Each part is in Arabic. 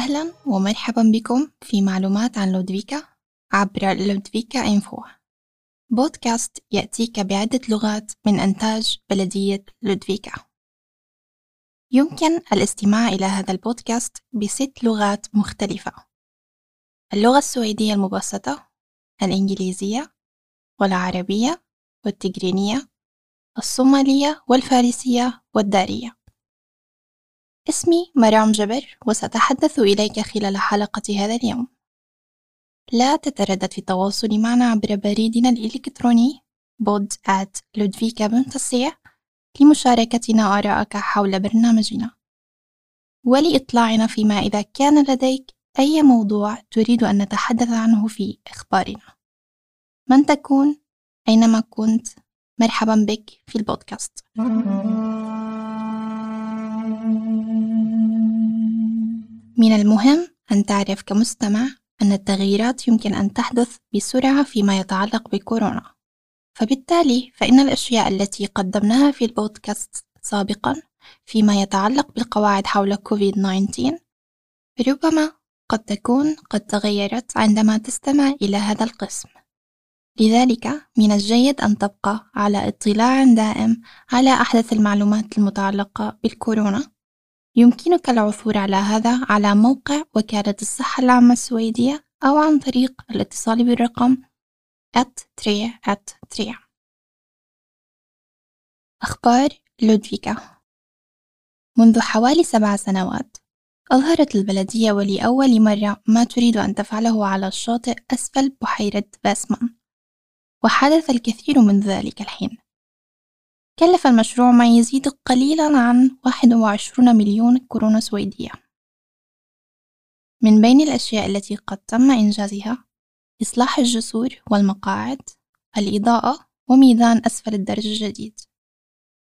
أهلا ومرحبا بكم في معلومات عن لودفيكا عبر لودفيكا إنفو. بودكاست يأتيك بعدة لغات من إنتاج بلدية لودفيكا. يمكن الاستماع إلى هذا البودكاست بست لغات مختلفة. اللغة السويدية المبسطة الإنجليزية والعربية والتجرينية الصومالية والفارسية والدارية. اسمي مرام جبر وسأتحدث إليك خلال حلقة هذا اليوم. لا تتردد في التواصل معنا عبر بريدنا الإلكتروني بود at لمشاركتنا آراءك حول برنامجنا. ولإطلاعنا فيما إذا كان لديك أي موضوع تريد أن نتحدث عنه في إخبارنا. من تكون؟ أينما كنت؟ مرحبا بك في البودكاست. من المهم أن تعرف كمستمع أن التغييرات يمكن أن تحدث بسرعة فيما يتعلق بكورونا. فبالتالي فإن الأشياء التي قدمناها في البودكاست سابقا فيما يتعلق بالقواعد حول كوفيد 19 ربما قد تكون قد تغيرت عندما تستمع إلى هذا القسم. لذلك من الجيد أن تبقى على اطلاع دائم على أحدث المعلومات المتعلقة بالكورونا يمكنك العثور على هذا على موقع وكالة الصحة العامة السويدية أو عن طريق الاتصال بالرقم @3 3 أخبار لودفيكا. منذ حوالي سبع سنوات أظهرت البلدية ولأول مرة ما تريد أن تفعله على الشاطئ أسفل بحيرة باسمان وحدث الكثير من ذلك الحين. كلف المشروع ما يزيد قليلا عن 21 مليون كورونا سويدية. من بين الأشياء التي قد تم إنجازها إصلاح الجسور والمقاعد الإضاءة وميدان أسفل الدرج الجديد.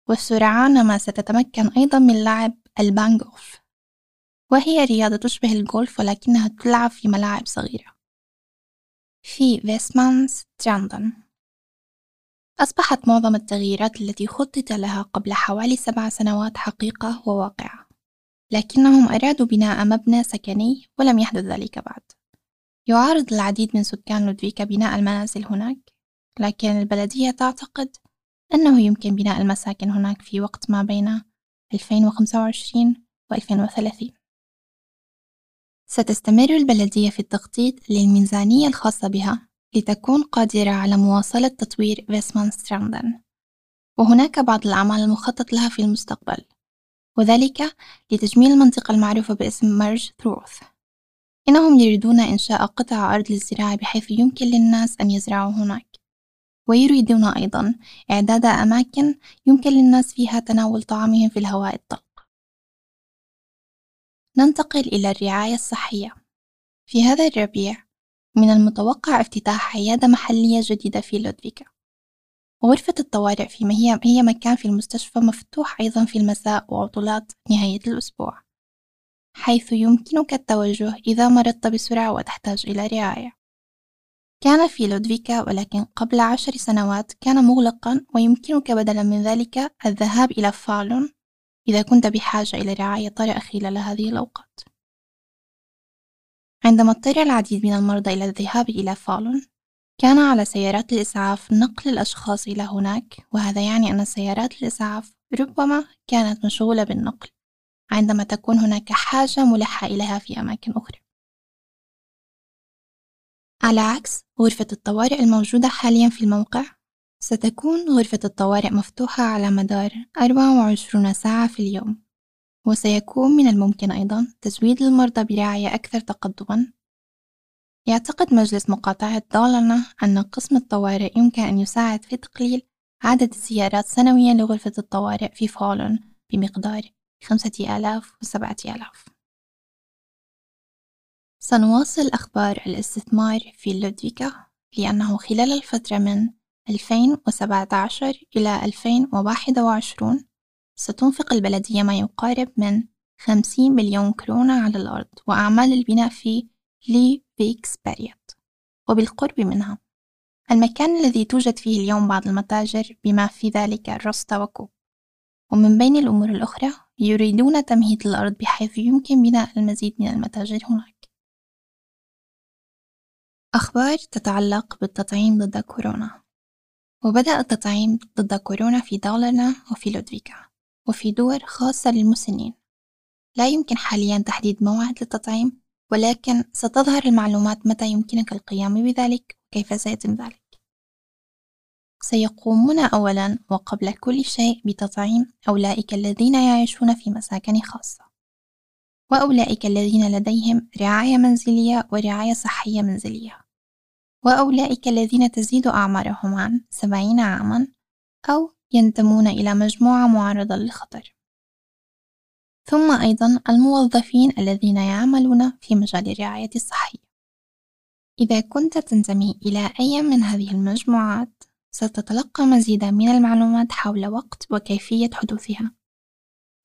والسرعان ما ستتمكن أيضا من لعب ال bangolf وهي رياضة تشبه الجولف ولكنها تلعب في ملاعب صغيرة. في فيسمانس تراندن. أصبحت معظم التغييرات التي خطط لها قبل حوالي سبع سنوات حقيقة وواقعة لكنهم أرادوا بناء مبنى سكني ولم يحدث ذلك بعد. يعارض العديد من سكان لودفيكا بناء المنازل هناك لكن البلدية تعتقد أنه يمكن بناء المساكن هناك في وقت ما بين 2025 و 2030 ستستمر البلدية في التخطيط للميزانية الخاصة بها لتكون قادرة على مواصلة تطوير فيسمانستراندن وهناك بعض الأعمال المخطط لها في المستقبل وذلك لتجميل المنطقة المعروفة باسم مارج ثروث إنهم يريدون إنشاء قطع أرض للزراعة بحيث يمكن للناس أن يزرعوا هناك. ويريدون أيضا إعداد أماكن يمكن للناس فيها تناول طعامهم في الهواء الطلق. ننتقل إلى الرعاية الصحية. في هذا الربيع من المتوقع افتتاح عيادة محلية جديدة في لودفيكا غرفة الطوارئ فيما هي هي مكان في المستشفى مفتوح أيضا في المساء وعطلات نهاية الأسبوع حيث يمكنك التوجه إذا مرضت بسرعة وتحتاج إلى رعاية كان في لودفيكا ولكن قبل عشر سنوات كان مغلقا ويمكنك بدلا من ذلك الذهاب إلى فالون إذا كنت بحاجة إلى رعاية طارئة خلال هذه الأوقات. عندما اضطر العديد من المرضى إلى الذهاب إلى فالون، كان على سيارات الإسعاف نقل الأشخاص إلى هناك، وهذا يعني أن سيارات الإسعاف ربما كانت مشغولة بالنقل، عندما تكون هناك حاجة ملحة إليها في أماكن أخرى. على عكس غرفة الطوارئ الموجودة حاليا في الموقع ستكون غرفة الطوارئ مفتوحة على مدار 24 ساعة في اليوم وسيكون من الممكن أيضا تزويد المرضى برعاية أكثر تقدما. يعتقد مجلس مقاطعة دولنا أن قسم الطوارئ يمكن أن يساعد في تقليل عدد الزيارات سنويا لغرفة الطوارئ في فولن بمقدار خمسة آلاف وسبعة آلاف. سنواصل أخبار الاستثمار في لودفيكا لأنه خلال الفترة من 2017 إلى 2021 ستنفق البلدية ما يقارب من 50 مليون كرونة على الأرض وأعمال البناء في لي بيكس باريت وبالقرب منها المكان الذي توجد فيه اليوم بعض المتاجر بما في ذلك روستا وكوب. ومن بين الأمور الأخرى يريدون تمهيد الأرض بحيث يمكن بناء المزيد من المتاجر هناك. أخبار تتعلق بالتطعيم ضد كورونا. وبدأ التطعيم ضد كورونا في دولنا وفي لودفيكا. وفي دول خاصة للمسنين. لا يمكن حاليا تحديد موعد للتطعيم ولكن ستظهر المعلومات متى يمكنك القيام بذلك وكيف سيتم ذلك. سيقومون أولا وقبل كل شيء بتطعيم أولئك الذين يعيشون في مساكن خاصة وأولئك الذين لديهم رعاية منزلية ورعاية صحية منزلية وأولئك الذين تزيد أعمارهم عن سبعين عاما أو ينتمون إلى مجموعة معرضة للخطر. ثم أيضا الموظفين الذين يعملون في مجال الرعاية الصحية. إذا كنت تنتمي إلى أي من هذه المجموعات ستتلقى مزيدا من المعلومات حول وقت وكيفية حدوثها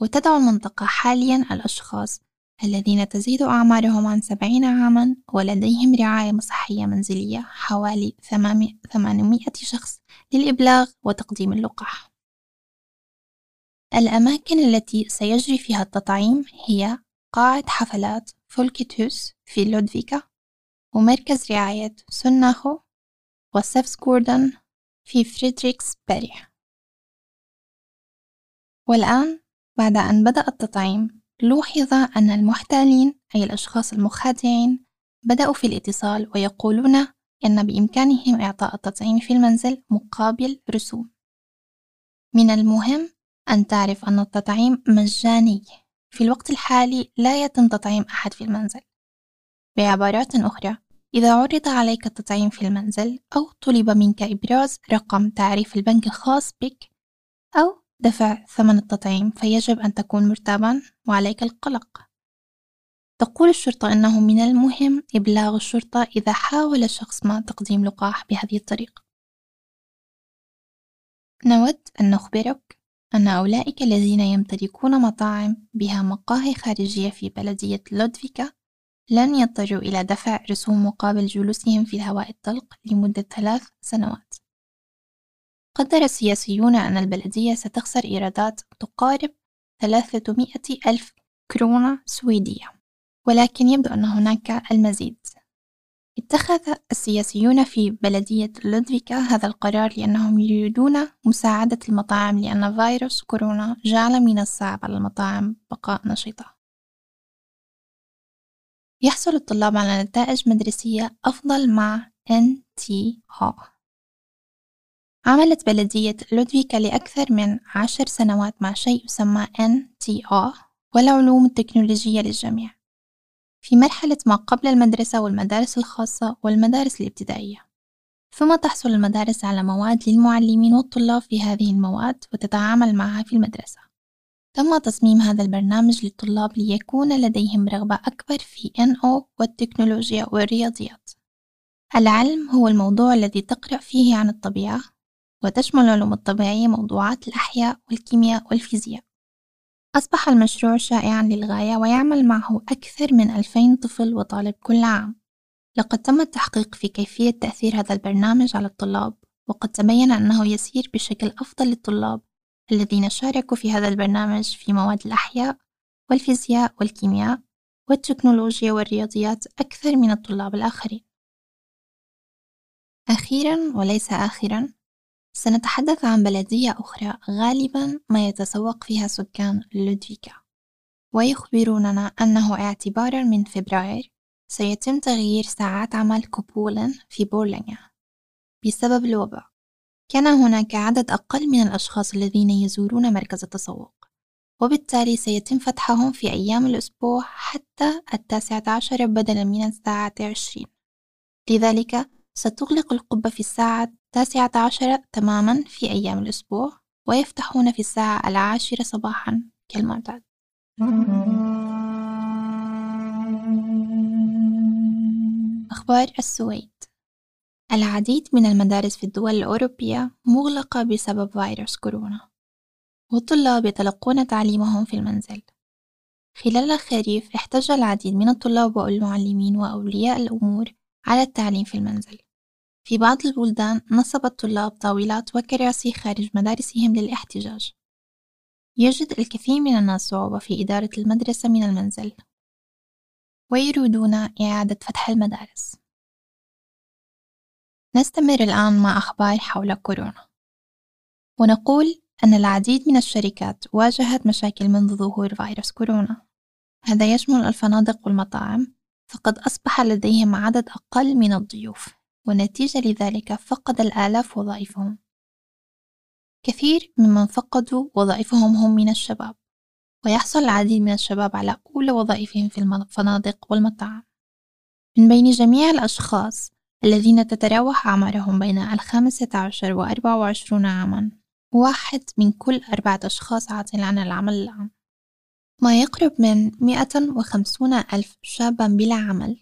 وتدعو المنطقة حاليا الأشخاص الذين تزيد أعمارهم عن سبعين عاما ولديهم رعاية صحية منزلية حوالي ثمانمائة شخص للإبلاغ وتقديم اللقاح. الأماكن التي سيجري فيها التطعيم هي قاعة حفلات Folkets Hus في لودفيكا ومركز رعاية سناخو وسيفسكوردن في فريدريكس باري والآن بعد أن بدأ التطعيم لوحظ أن المحتالين أي الأشخاص المخادعين بدأوا في الاتصال ويقولون إن بإمكانهم إعطاء التطعيم في المنزل مقابل رسوم. من المهم أن تعرف أن التطعيم مجاني. في الوقت الحالي لا يتم تطعيم أحد في المنزل. بعبارات أخرى إذا عرض عليك التطعيم في المنزل أو طلب منك إبراز رقم تعريف البنك الخاص بك أو دفع ثمن التطعيم فيجب أن تكون مرتابا وعليك القلق. تقول الشرطة أنه من المهم إبلاغ الشرطة إذا حاول شخص ما تقديم لقاح بهذه الطريقة. نود أن نخبرك أن أولئك الذين يمتلكون مطاعم بها مقاهي خارجية في بلدية لودفيكا لن يضطروا إلى دفع رسوم مقابل جلوسهم في الهواء الطلق لمدة ثلاث سنوات. قدر السياسيون أن البلدية ستخسر إيرادات تقارب 300 ألف كرونة سويدية ولكن يبدو أن هناك المزيد. اتخذ السياسيون في بلدية لودفيكا هذا القرار لأنهم يريدون مساعدة المطاعم لأن فيروس كورونا جعل من الصعب على المطاعم بقاء نشيطة يحصل الطلاب على نتائج مدرسية أفضل مع NTA عملت بلدية لودفيكا لأكثر من عشر سنوات مع شيء يسمى NTA والعلوم التكنولوجية للجميع. في مرحلة ما قبل المدرسة والمدارس الخاصة والمدارس الابتدائية. ثم تحصل المدارس على مواد للمعلمين والطلاب في هذه المواد وتتعامل معها في المدرسة. تم تصميم هذا البرنامج للطلاب ليكون لديهم رغبة أكبر في NO والتكنولوجيا والرياضيات. العلم هو الموضوع الذي تقرأ فيه عن الطبيعة وتشمل العلوم الطبيعية موضوعات الأحياء والكيمياء والفيزياء. أصبح المشروع شائعا للغاية ويعمل معه أكثر من ألفين طفل وطالب كل عام. لقد تم التحقيق في كيفية تأثير هذا البرنامج على الطلاب وقد تبين أنه يسير بشكل أفضل للطلاب الذين شاركوا في هذا البرنامج في مواد الأحياء والفيزياء والكيمياء والتكنولوجيا والرياضيات أكثر من الطلاب الآخرين. أخيرا وليس آخرا سنتحدث عن بلدية أخرى غالبا ما يتسوق فيها سكان لودفيكا ويخبروننا أنه اعتبارا من فبراير سيتم تغيير ساعات عمل كوبولن في بورلينيا بسبب الوباء. كان هناك عدد أقل من الأشخاص الذين يزورون مركز التسوق وبالتالي سيتم فتحهم في أيام الأسبوع حتى التاسعة عشر بدلا من الساعة عشرين. لذلك ستغلق القبة في الساعة التاسعة عشر تماما في أيام الأسبوع ويفتحون في الساعة العاشرة صباحا كالمعتاد. أخبار السويد. العديد من المدارس في الدول الأوروبية مغلقة بسبب فيروس كورونا والطلاب يتلقون تعليمهم في المنزل. خلال الخريف احتج العديد من الطلاب والمعلمين وأولياء الأمور على التعليم في المنزل. في بعض البلدان نصب الطلاب طاولات وكراسي خارج مدارسهم للاحتجاج. يجد الكثير من الناس صعوبة في إدارة المدرسة من المنزل. ويريدون إعادة فتح المدارس. نستمر الآن مع أخبار حول كورونا. ونقول أن العديد من الشركات واجهت مشاكل منذ ظهور فيروس كورونا. هذا يشمل الفنادق والمطاعم فقد أصبح لديهم عدد أقل من الضيوف ونتيجة لذلك فقد الآلاف وظائفهم كثير ممن فقدوا وظائفهم هم من الشباب ويحصل العديد من الشباب على أولى وظائفهم في الفنادق والمطاعم من بين جميع الأشخاص الذين تتراوح أعمارهم بين الخامسة عشر وأربعة وعشرون عاما واحد من كل أربعة أشخاص عاطل عن العمل الآن ما يقرب من مئة وخمسون ألف شابا بلا عمل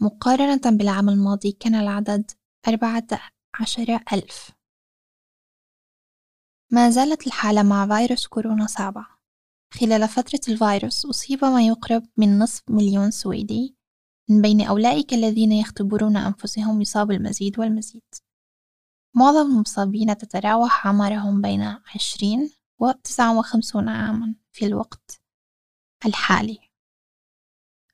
مقارنة بالعام الماضي كان العدد أربعة عشر ألف. ما زالت الحالة مع فيروس كورونا صعبة. خلال فترة الفيروس أصيب ما يقرب من نصف مليون سويدي من بين أولئك الذين يختبرون أنفسهم يصاب المزيد والمزيد. معظم المصابين تتراوح أعمارهم بين عشرين وتسعة وخمسون عاما في الوقت. الحالي.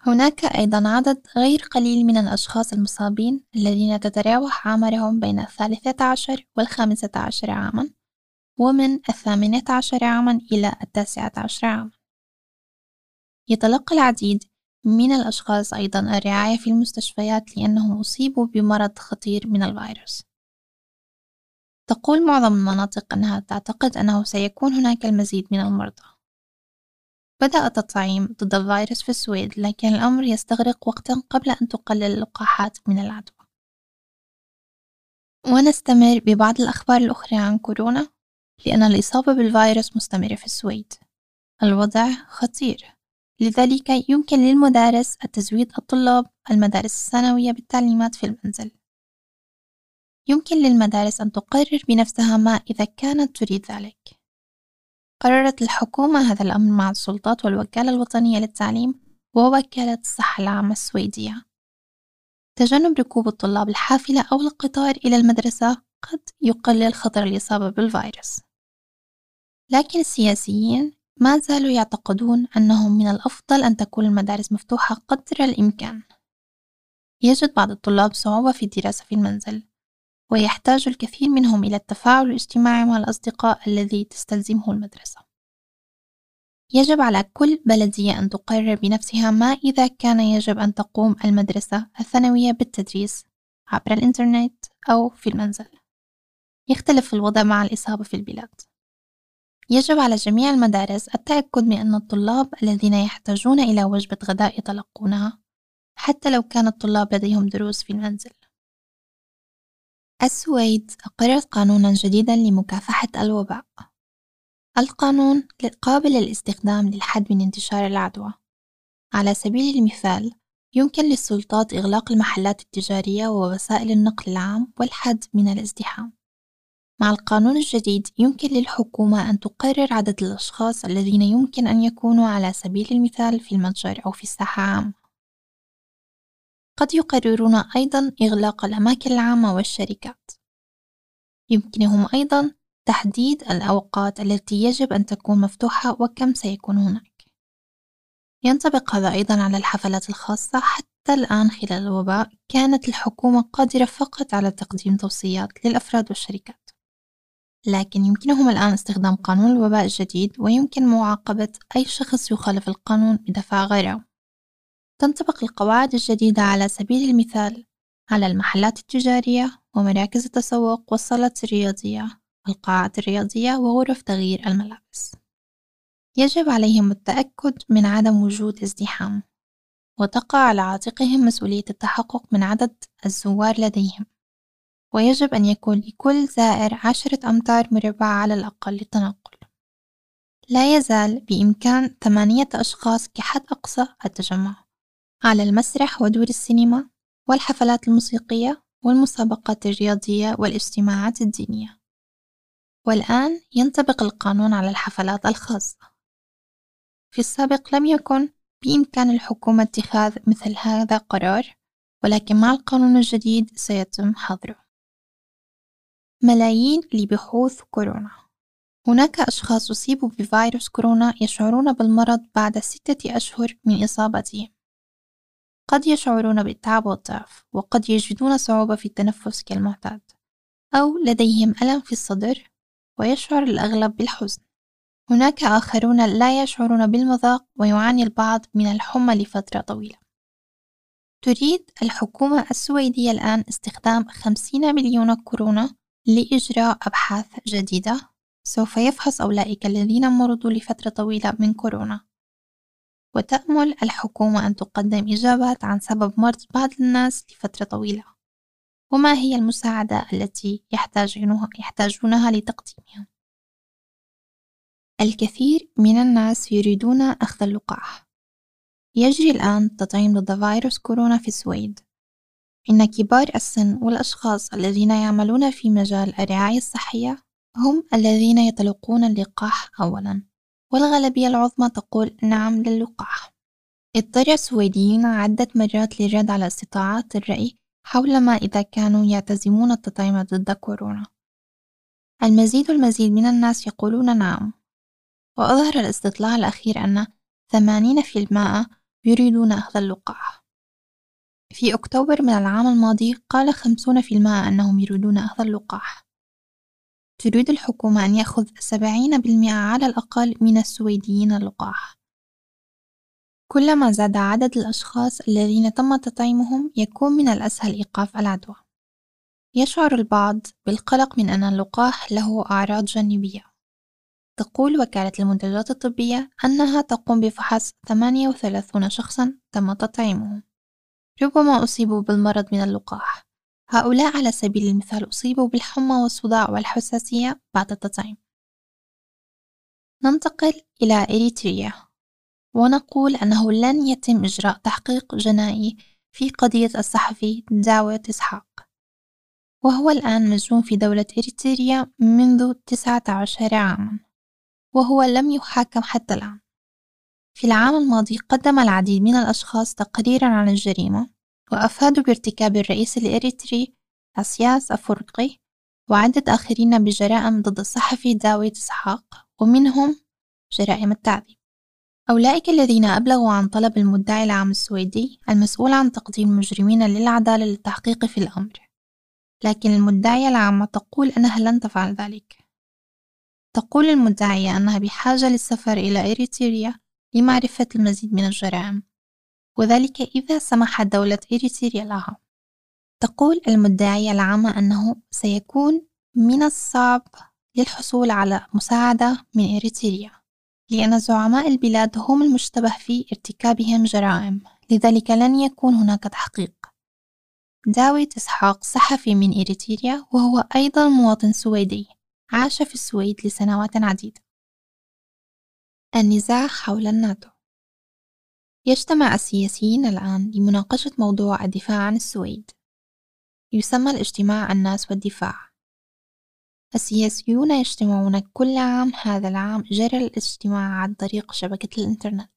هناك أيضا عدد غير قليل من الأشخاص المصابين الذين تتراوح أعمارهم بين الثالثة عشر والخامسة عشر عاما ومن الثامنة عشر عاما إلى التاسعة عشر عاما. يتلقى العديد من الأشخاص أيضا الرعاية في المستشفيات لأنهم أصيبوا بمرض خطير من الفيروس. تقول معظم المناطق أنها تعتقد أنه سيكون هناك المزيد من المرضى. بدأ التطعيم ضد الفيروس في السويد لكن الأمر يستغرق وقتا قبل أن تقلل اللقاحات من العدوى. ونستمر ببعض الأخبار الأخرى عن كورونا لأن الإصابة بالفيروس مستمرة في السويد. الوضع خطير لذلك يمكن للمدارس التزويد الطلاب المدارس الثانوية بالتعليمات في المنزل. يمكن للمدارس أن تقرر بنفسها ما إذا كانت تريد ذلك. قررت الحكومة هذا الأمر مع السلطات والوكالة الوطنية للتعليم ووكالة الصحة العامة السويدية. تجنب ركوب الطلاب الحافلة أو القطار إلى المدرسة قد يقلل خطر الإصابة بالفيروس. لكن السياسيين ما زالوا يعتقدون أنه من الأفضل أن تكون المدارس مفتوحة قدر الإمكان. يجد بعض الطلاب صعوبة في الدراسة في المنزل. ويحتاج الكثير منهم إلى التفاعل الاجتماعي مع الأصدقاء الذي تستلزمه المدرسة. يجب على كل بلدية أن تقرر بنفسها ما إذا كان يجب أن تقوم المدرسة الثانوية بالتدريس عبر الإنترنت أو في المنزل. يختلف الوضع مع الإصابة في البلاد. يجب على جميع المدارس التأكد من أن الطلاب الذين يحتاجون إلى وجبة غداء يتلقونها حتى لو كان الطلاب لديهم دروس في المنزل. السويد أقرت قانونا جديدا لمكافحة الوباء. القانون قابل للاستخدام للحد من انتشار العدوى. على سبيل المثال يمكن للسلطات إغلاق المحلات التجارية ووسائل النقل العام والحد من الازدحام. مع القانون الجديد يمكن للحكومة أن تقرر عدد الأشخاص الذين يمكن أن يكونوا على سبيل المثال في المتجر أو في الساحة عامة قد يقررون أيضا إغلاق الأماكن العامة والشركات. يمكنهم أيضا تحديد الأوقات التي يجب أن تكون مفتوحة وكم سيكون هناك. ينطبق هذا أيضا على الحفلات الخاصة حتى الآن خلال الوباء كانت الحكومة قادرة فقط على تقديم توصيات للأفراد والشركات. لكن يمكنهم الآن استخدام قانون الوباء الجديد ويمكن معاقبة أي شخص يخالف القانون بدفع غرامة تنطبق القواعد الجديدة على سبيل المثال على المحلات التجارية ومراكز التسوق والصالات الرياضية والقاعات الرياضية وغرف تغيير الملابس. يجب عليهم التأكد من عدم وجود ازدحام وتقع على عاتقهم مسؤولية التحقق من عدد الزوار لديهم. ويجب أن يكون لكل زائر عشرة أمتار مربعة على الأقل للتنقل. لا يزال بإمكان ثمانية أشخاص كحد أقصى التجمع. على المسرح ودور السينما والحفلات الموسيقية والمسابقات الرياضية والاجتماعات الدينية. والآن ينطبق القانون على الحفلات الخاصة. في السابق لم يكن بإمكان الحكومة اتخاذ مثل هذا قرار ولكن مع القانون الجديد سيتم حظره. ملايين لبحوث كورونا. هناك أشخاص أصيبوا بفيروس كورونا يشعرون بالمرض بعد ستة أشهر من إصابتهم. قد يشعرون بالتعب والضعف وقد يجدون صعوبة في التنفس كالمعتاد أو لديهم ألم في الصدر ويشعر الأغلب بالحزن. هناك آخرون لا يشعرون بالمذاق ويعاني البعض من الحمى لفترة طويلة. تريد الحكومة السويدية الآن استخدام 50 مليون كورونا لإجراء أبحاث جديدة سوف يفحص أولئك الذين مرضوا لفترة طويلة من كورونا. وتأمل الحكومة أن تقدم إجابات عن سبب مرض بعض الناس لفترة طويلة. وما هي المساعدة التي يحتاجونها, يحتاجونها لتقديمها؟ الكثير من الناس يريدون أخذ اللقاح. يجري الآن تطعيم ضد فيروس كورونا في السويد. إن كبار السن والأشخاص الذين يعملون في مجال الرعاية الصحية هم الذين يتلقون اللقاح أولا. والغالبية العظمى تقول نعم للقاح اضطر السويديون عدة مرات للرد على استطاعات الرأي حول ما إذا كانوا يعتزمون التطعيم ضد كورونا. المزيد والمزيد من الناس يقولون نعم. وأظهر الاستطلاع الأخير أن 80% يريدون أخذ اللقاح في أكتوبر من العام الماضي قال 50% أنهم يريدون أخذ اللقاح تريد الحكومة أن يأخذ سبعين بالمئة على الأقل من السويديين اللقاح كلما زاد عدد الأشخاص الذين تم تطعيمهم يكون من الأسهل إيقاف العدوى. يشعر البعض بالقلق من أن اللقاح له أعراض جانبية. تقول وكالة المنتجات الطبية أنها تقوم بفحص 38 شخصا تم تطعيمهم. ربما أصيبوا بالمرض من اللقاح. هؤلاء على سبيل المثال أصيبوا بالحمى والصداع والحساسية بعد التطعيم. ننتقل إلى إريتريا ونقول أنه لن يتم إجراء تحقيق جنائي في قضية الصحفي داوود إسحاق وهو الآن مسجون في دولة إريتريا منذ 19 عاما وهو لم يحاكم حتى الآن. في العام الماضي قدم العديد من الأشخاص تقريرا عن الجريمة وأفادوا بارتكاب الرئيس الإريتري أسياس أفرقي وعدة آخرين بجرائم ضد الصحفي داويد إسحاق ومنهم جرائم التعذيب. أولئك الذين أبلغوا عن طلب المدعي العام السويدي المسؤول عن تقديم المجرمين للعدالة للتحقيق في الأمر. لكن المدعية العامة تقول أنها لن تفعل ذلك. تقول المدعية أنها بحاجة للسفر إلى إريتريا لمعرفة المزيد من الجرائم. وذلك إذا سمحت دولة إريتريا لها. تقول المدعية العامة أنه سيكون من الصعب للحصول على مساعدة من إريتريا لأن زعماء البلاد هم المشتبه في ارتكابهم جرائم. لذلك لن يكون هناك تحقيق. داويد إسحاق صحفي من إريتريا وهو أيضا مواطن سويدي عاش في السويد لسنوات عديدة. النزاع حول الناتو. يجتمع السياسيين الآن لمناقشة موضوع الدفاع عن السويد. يسمى الاجتماع الناس والدفاع. السياسيون يجتمعون كل عام هذا العام جرى الاجتماع عن طريق شبكة الإنترنت.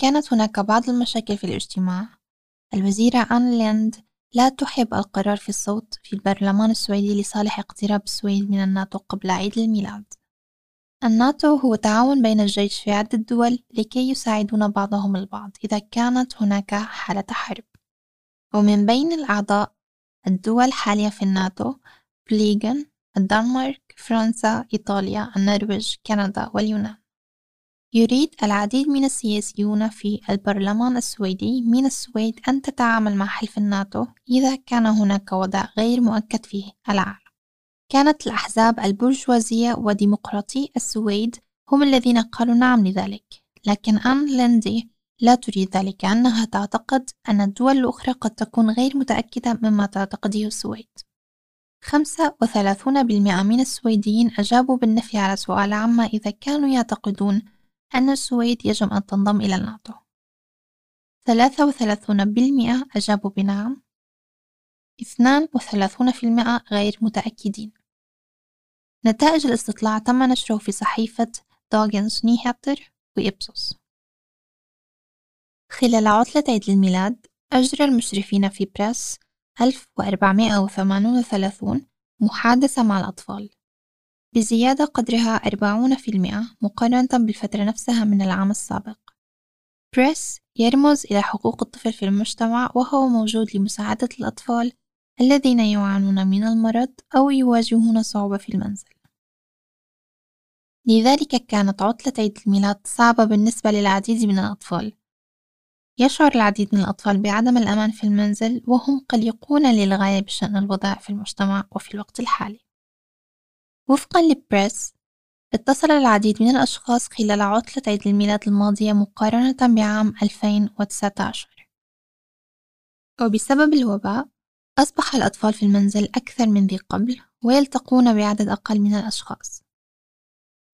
كانت هناك بعض المشاكل في الاجتماع. الوزيرة آن ليند لا تحب القرار في الصوت في البرلمان السويدي لصالح اقتراب السويد من الناتو قبل عيد الميلاد. الناتو هو تعاون بين الجيش في عدة دول لكي يساعدون بعضهم البعض إذا كانت هناك حالة حرب. ومن بين الأعضاء الدول حاليا في الناتو بليغن الدنمارك فرنسا إيطاليا النرويج كندا واليونان. يريد العديد من السياسيون في البرلمان السويدي من السويد أن تتعامل مع حلف الناتو إذا كان هناك وضع غير مؤكد فيه العالم. كانت الأحزاب البرجوازية وديمقراطي السويد هم الذين قالوا نعم لذلك. لكن أن ليندي لا تريد ذلك أنها تعتقد أن الدول الأخرى قد تكون غير متأكدة مما تعتقده السويد. 35% من السويديين أجابوا بالنفي على سؤال عما إذا كانوا يعتقدون أن السويد يجب أن تنضم إلى الناتو. 33% أجابوا بنعم. 32% غير متأكدين. نتائج الاستطلاع تم نشره في صحيفة دوغنز نيهاتر وإبسوس خلال عطلة عيد الميلاد أجرى المشرفين في بريس 1438 محادثة مع الأطفال. بزيادة قدرها أربعون في المئة مقارنة بالفترة نفسها من العام السابق. بريس يرمز إلى حقوق الطفل في المجتمع وهو موجود لمساعدة الأطفال الذين يعانون من المرض أو يواجهون صعوبة في المنزل. لذلك كانت عطلة عيد الميلاد صعبة بالنسبة للعديد من الأطفال. يشعر العديد من الأطفال بعدم الأمان في المنزل وهم قلقون للغاية بشأن الوضع في المجتمع وفي الوقت الحالي. وفقا لبريس اتصل العديد من الأشخاص خلال عطلة عيد الميلاد الماضية مقارنة بعام 2019 وبسبب الوباء أصبح الأطفال في المنزل أكثر من ذي قبل ويلتقون بعدد أقل من الأشخاص.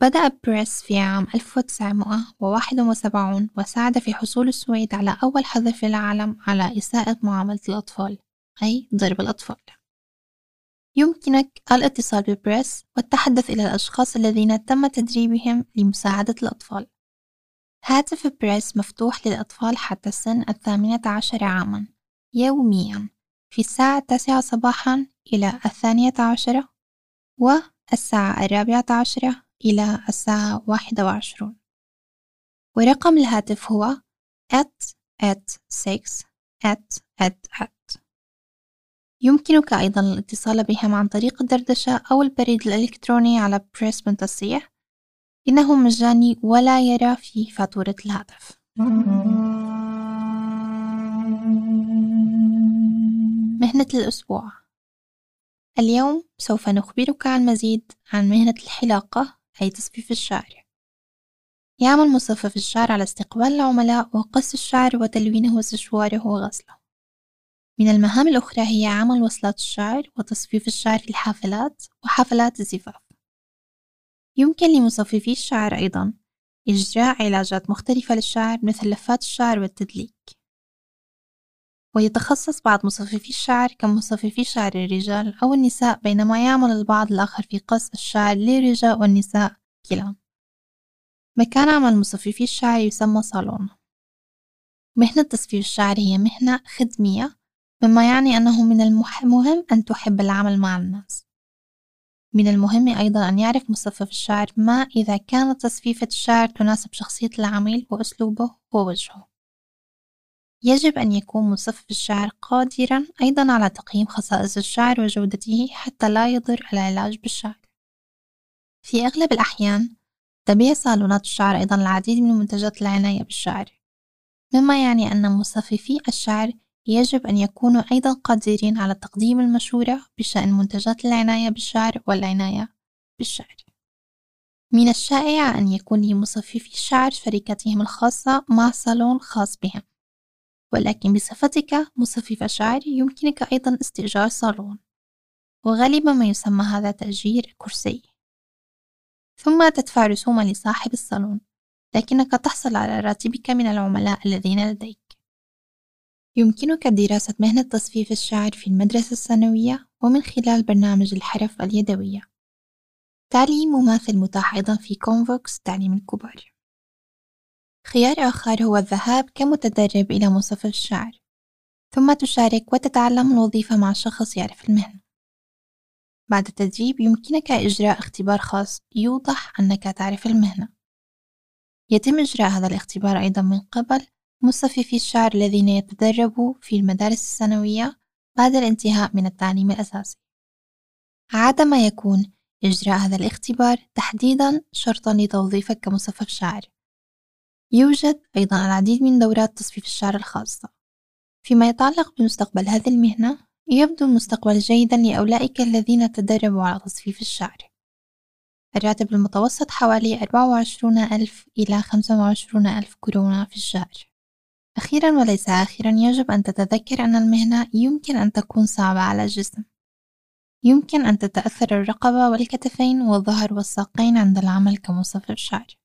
بدأ بريس في عام 1971 وساعد في حصول السويد على أول حظر في العالم على إساءة معاملة الأطفال أي ضرب الأطفال. يمكنك الاتصال ببريس والتحدث إلى الأشخاص الذين تم تدريبهم لمساعدة الأطفال. هاتف بريس مفتوح للأطفال حتى سن الثامنة عشر عاما يوميا. في الساعة التاسعة صباحا إلى الثانية عشرة والساعة الرابعة عشرة إلى الساعة واحدة وعشرون. ورقم الهاتف هو at at six at at at. يمكنك أيضا الاتصال بهم عن طريق الدردشة أو البريد الإلكتروني على بريس من تصريح إنه مجاني ولا يرى في فاتورة الهاتف. مهنة الأسبوع. اليوم سوف نخبرك عن مزيد عن مهنة الحلاقة أي تصفيف الشعر. يعمل مصفف الشعر على استقبال العملاء وقص الشعر وتلوينه واستشواره وغسله. من المهام الأخرى هي عمل وصلات الشعر وتصفيف الشعر في الحافلات وحفلات الزفاف. يمكن لمصففي الشعر أيضا إجراء علاجات مختلفة للشعر مثل لفات الشعر والتدليك. ويتخصص بعض مصففي الشعر كمصففي شعر الرجال أو النساء بينما يعمل البعض الآخر في قص الشعر للرجال والنساء كلا. مكان عمل مصففي الشعر يسمى صالون. مهنة تصفيف الشعر هي مهنة خدمية مما يعني أنه من المهم أن تحب العمل مع الناس. من المهم أيضا أن يعرف مصفف الشعر ما إذا كانت تصفيفة الشعر تناسب شخصية العميل وأسلوبه ووجهه. يجب أن يكون مصفف الشعر قادرا أيضا على تقييم خصائص الشعر وجودته حتى لا يضر العلاج بالشعر. في أغلب الأحيان تبيع صالونات الشعر أيضا العديد من منتجات العناية بالشعر مما يعني أن مصففي الشعر يجب أن يكونوا أيضا قادرين على تقديم المشورة بشأن منتجات العناية بالشعر والعناية بالشعر. من الشائع أن يكون لمصففي الشعر شركتهم الخاصة مع صالون خاص بهم. ولكن بصفتك مصفف شعر يمكنك أيضا استئجار صالون. وغالبا ما يسمى هذا تأجير كرسي. ثم تدفع رسوما لصاحب الصالون لكنك تحصل على راتبك من العملاء الذين لديك. يمكنك دراسة مهنة تصفيف الشعر في المدرسة الثانوية ومن خلال برنامج الحرف اليدوية. تعليم مماثل متاح أيضا في كونفوكس تعليم الكبار خيار آخر هو الذهاب كمتدرب إلى مصفف الشعر ثم تشارك وتتعلم الوظيفة مع شخص يعرف المهنة. بعد التدريب يمكنك إجراء اختبار خاص يوضح أنك تعرف المهنة. يتم إجراء هذا الاختبار أيضا من قبل مصففي الشعر الذين يتدربوا في المدارس الثانوية بعد الانتهاء من التعليم الأساسي. عادة ما يكون إجراء هذا الاختبار تحديدا شرطا لتوظيفك كمصفف شعر. يوجد أيضا العديد من دورات تصفيف الشعر الخاصة. فيما يتعلق بمستقبل هذه المهنة يبدو المستقبل جيدا لأولئك الذين تدربوا على تصفيف الشعر. الراتب المتوسط حوالي أربعة وعشرون ألف إلى خمسة وعشرون ألف كورونا في الشهر. أخيرا وليس آخرا يجب أن تتذكر أن المهنة يمكن أن تكون صعبة على الجسم. يمكن أن تتأثر الرقبة والكتفين والظهر والساقين عند العمل كمصفف شعر.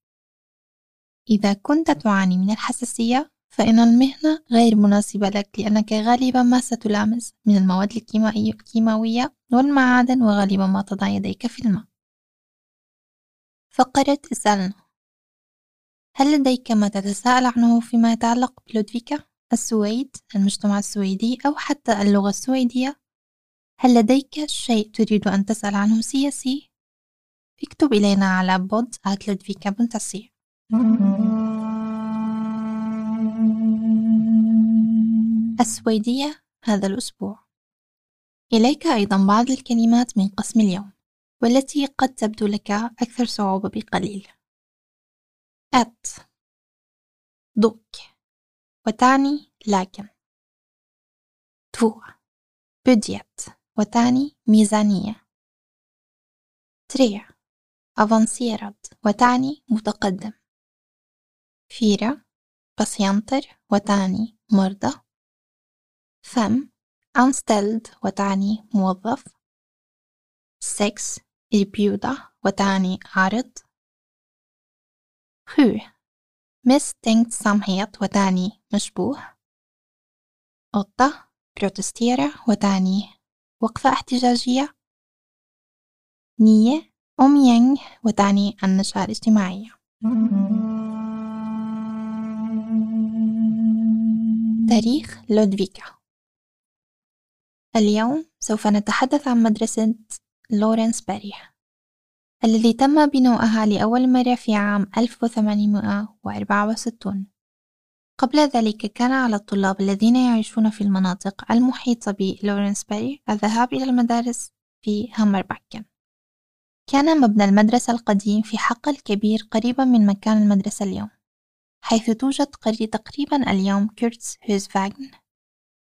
إذا كنت تعاني من الحساسية فإن المهنة غير مناسبة لك لأنك غالبا ما ستلامس من المواد الكيماوية والمعادن وغالبا ما تضع يديك في الماء. فقرة اسألنا هل لديك ما تتساءل عنه فيما يتعلق بلودفيكا السويد المجتمع السويدي أو حتى اللغة السويدية؟ هل لديك شيء تريد أن تسأل عنه سياسي؟ اكتب إلينا على بود السويدية هذا الأسبوع. إليك أيضا بعض الكلمات من قسم اليوم والتي قد تبدو لك أكثر صعوبة بقليل. ett. dock وتعني لكن. två. budget وتعني ميزانية. tre. avancerad وتعني متقدم. fyra. patienter وتعني مرضى fem أنستلد وتعني موظف سكس erbjuda وتعني عرض خو misstänksamhet وتعني مشبوه åtta. Protestera وتعني وقفة احتجاجية نية أوميانغ وتعني النشأة الاجتماعية تاريخ لودفيكا اليوم سوف نتحدث عن مدرسة لورنس باري الذي تم بناؤها لأول مرة في عام 1864 قبل ذلك كان على الطلاب الذين يعيشون في المناطق المحيطة بلورنس باري الذهاب إلى المدارس في هامرباكن كان مبنى المدرسة القديم في حقل كبير قريبا من مكان المدرسة اليوم. حيث توجد قرية تقريبا اليوم كيرتس هوزفاغن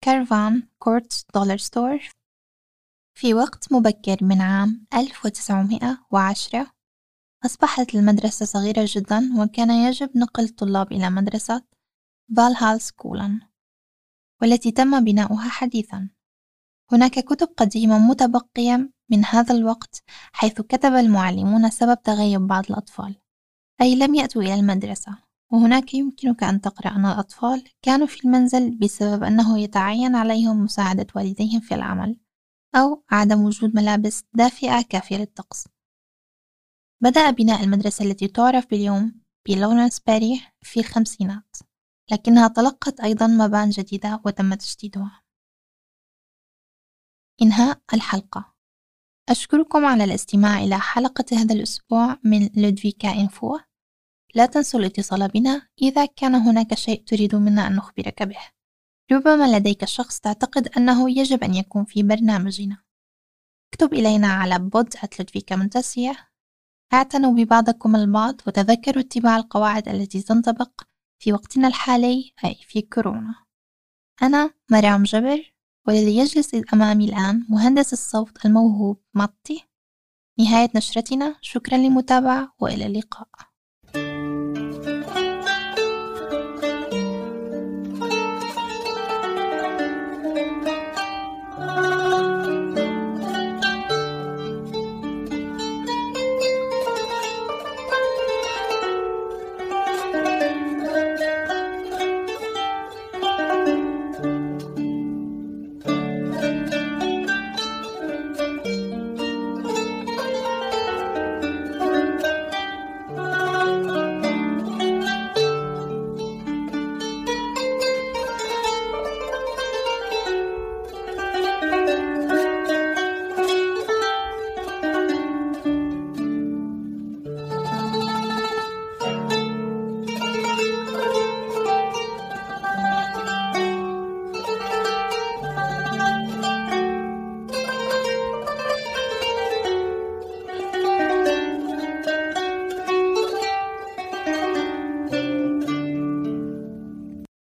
كارفان كورتس دولار ستور. في وقت مبكر من عام 1910 أصبحت المدرسة صغيرة جدا وكان يجب نقل الطلاب إلى مدرسة فالهال سكولان والتي تم بناؤها حديثا. هناك كتب قديمة متبقية من هذا الوقت حيث كتب المعلمون سبب تغيب بعض الأطفال أي لم يأتوا إلى المدرسة. وهناك يمكنك أن تقرأ أن الأطفال كانوا في المنزل بسبب أنه يتعين عليهم مساعدة والديهم في العمل أو عدم وجود ملابس دافئة كافية للطقس. بدأ بناء المدرسة التي تعرف باليوم بلورنس باري في الخمسينات لكنها تلقت أيضا مبان جديدة وتم تجديدها. إنهاء الحلقة. أشكركم على الاستماع إلى حلقة هذا الأسبوع من لودفيكا إنفو. لا تنسوا الاتصال بنا إذا كان هناك شيء تريد منا أن نخبرك به. ربما لديك شخص تعتقد أنه يجب أن يكون في برنامجنا. اكتب إلينا على بود اعتنوا ببعضكم البعض وتذكروا اتباع القواعد التي تنطبق في وقتنا الحالي أي في كورونا. أنا مريم جبر والذي يجلس أمامي الآن مهندس الصوت الموهوب مطي. نهاية نشرتنا شكرا للمتابعة وإلى اللقاء.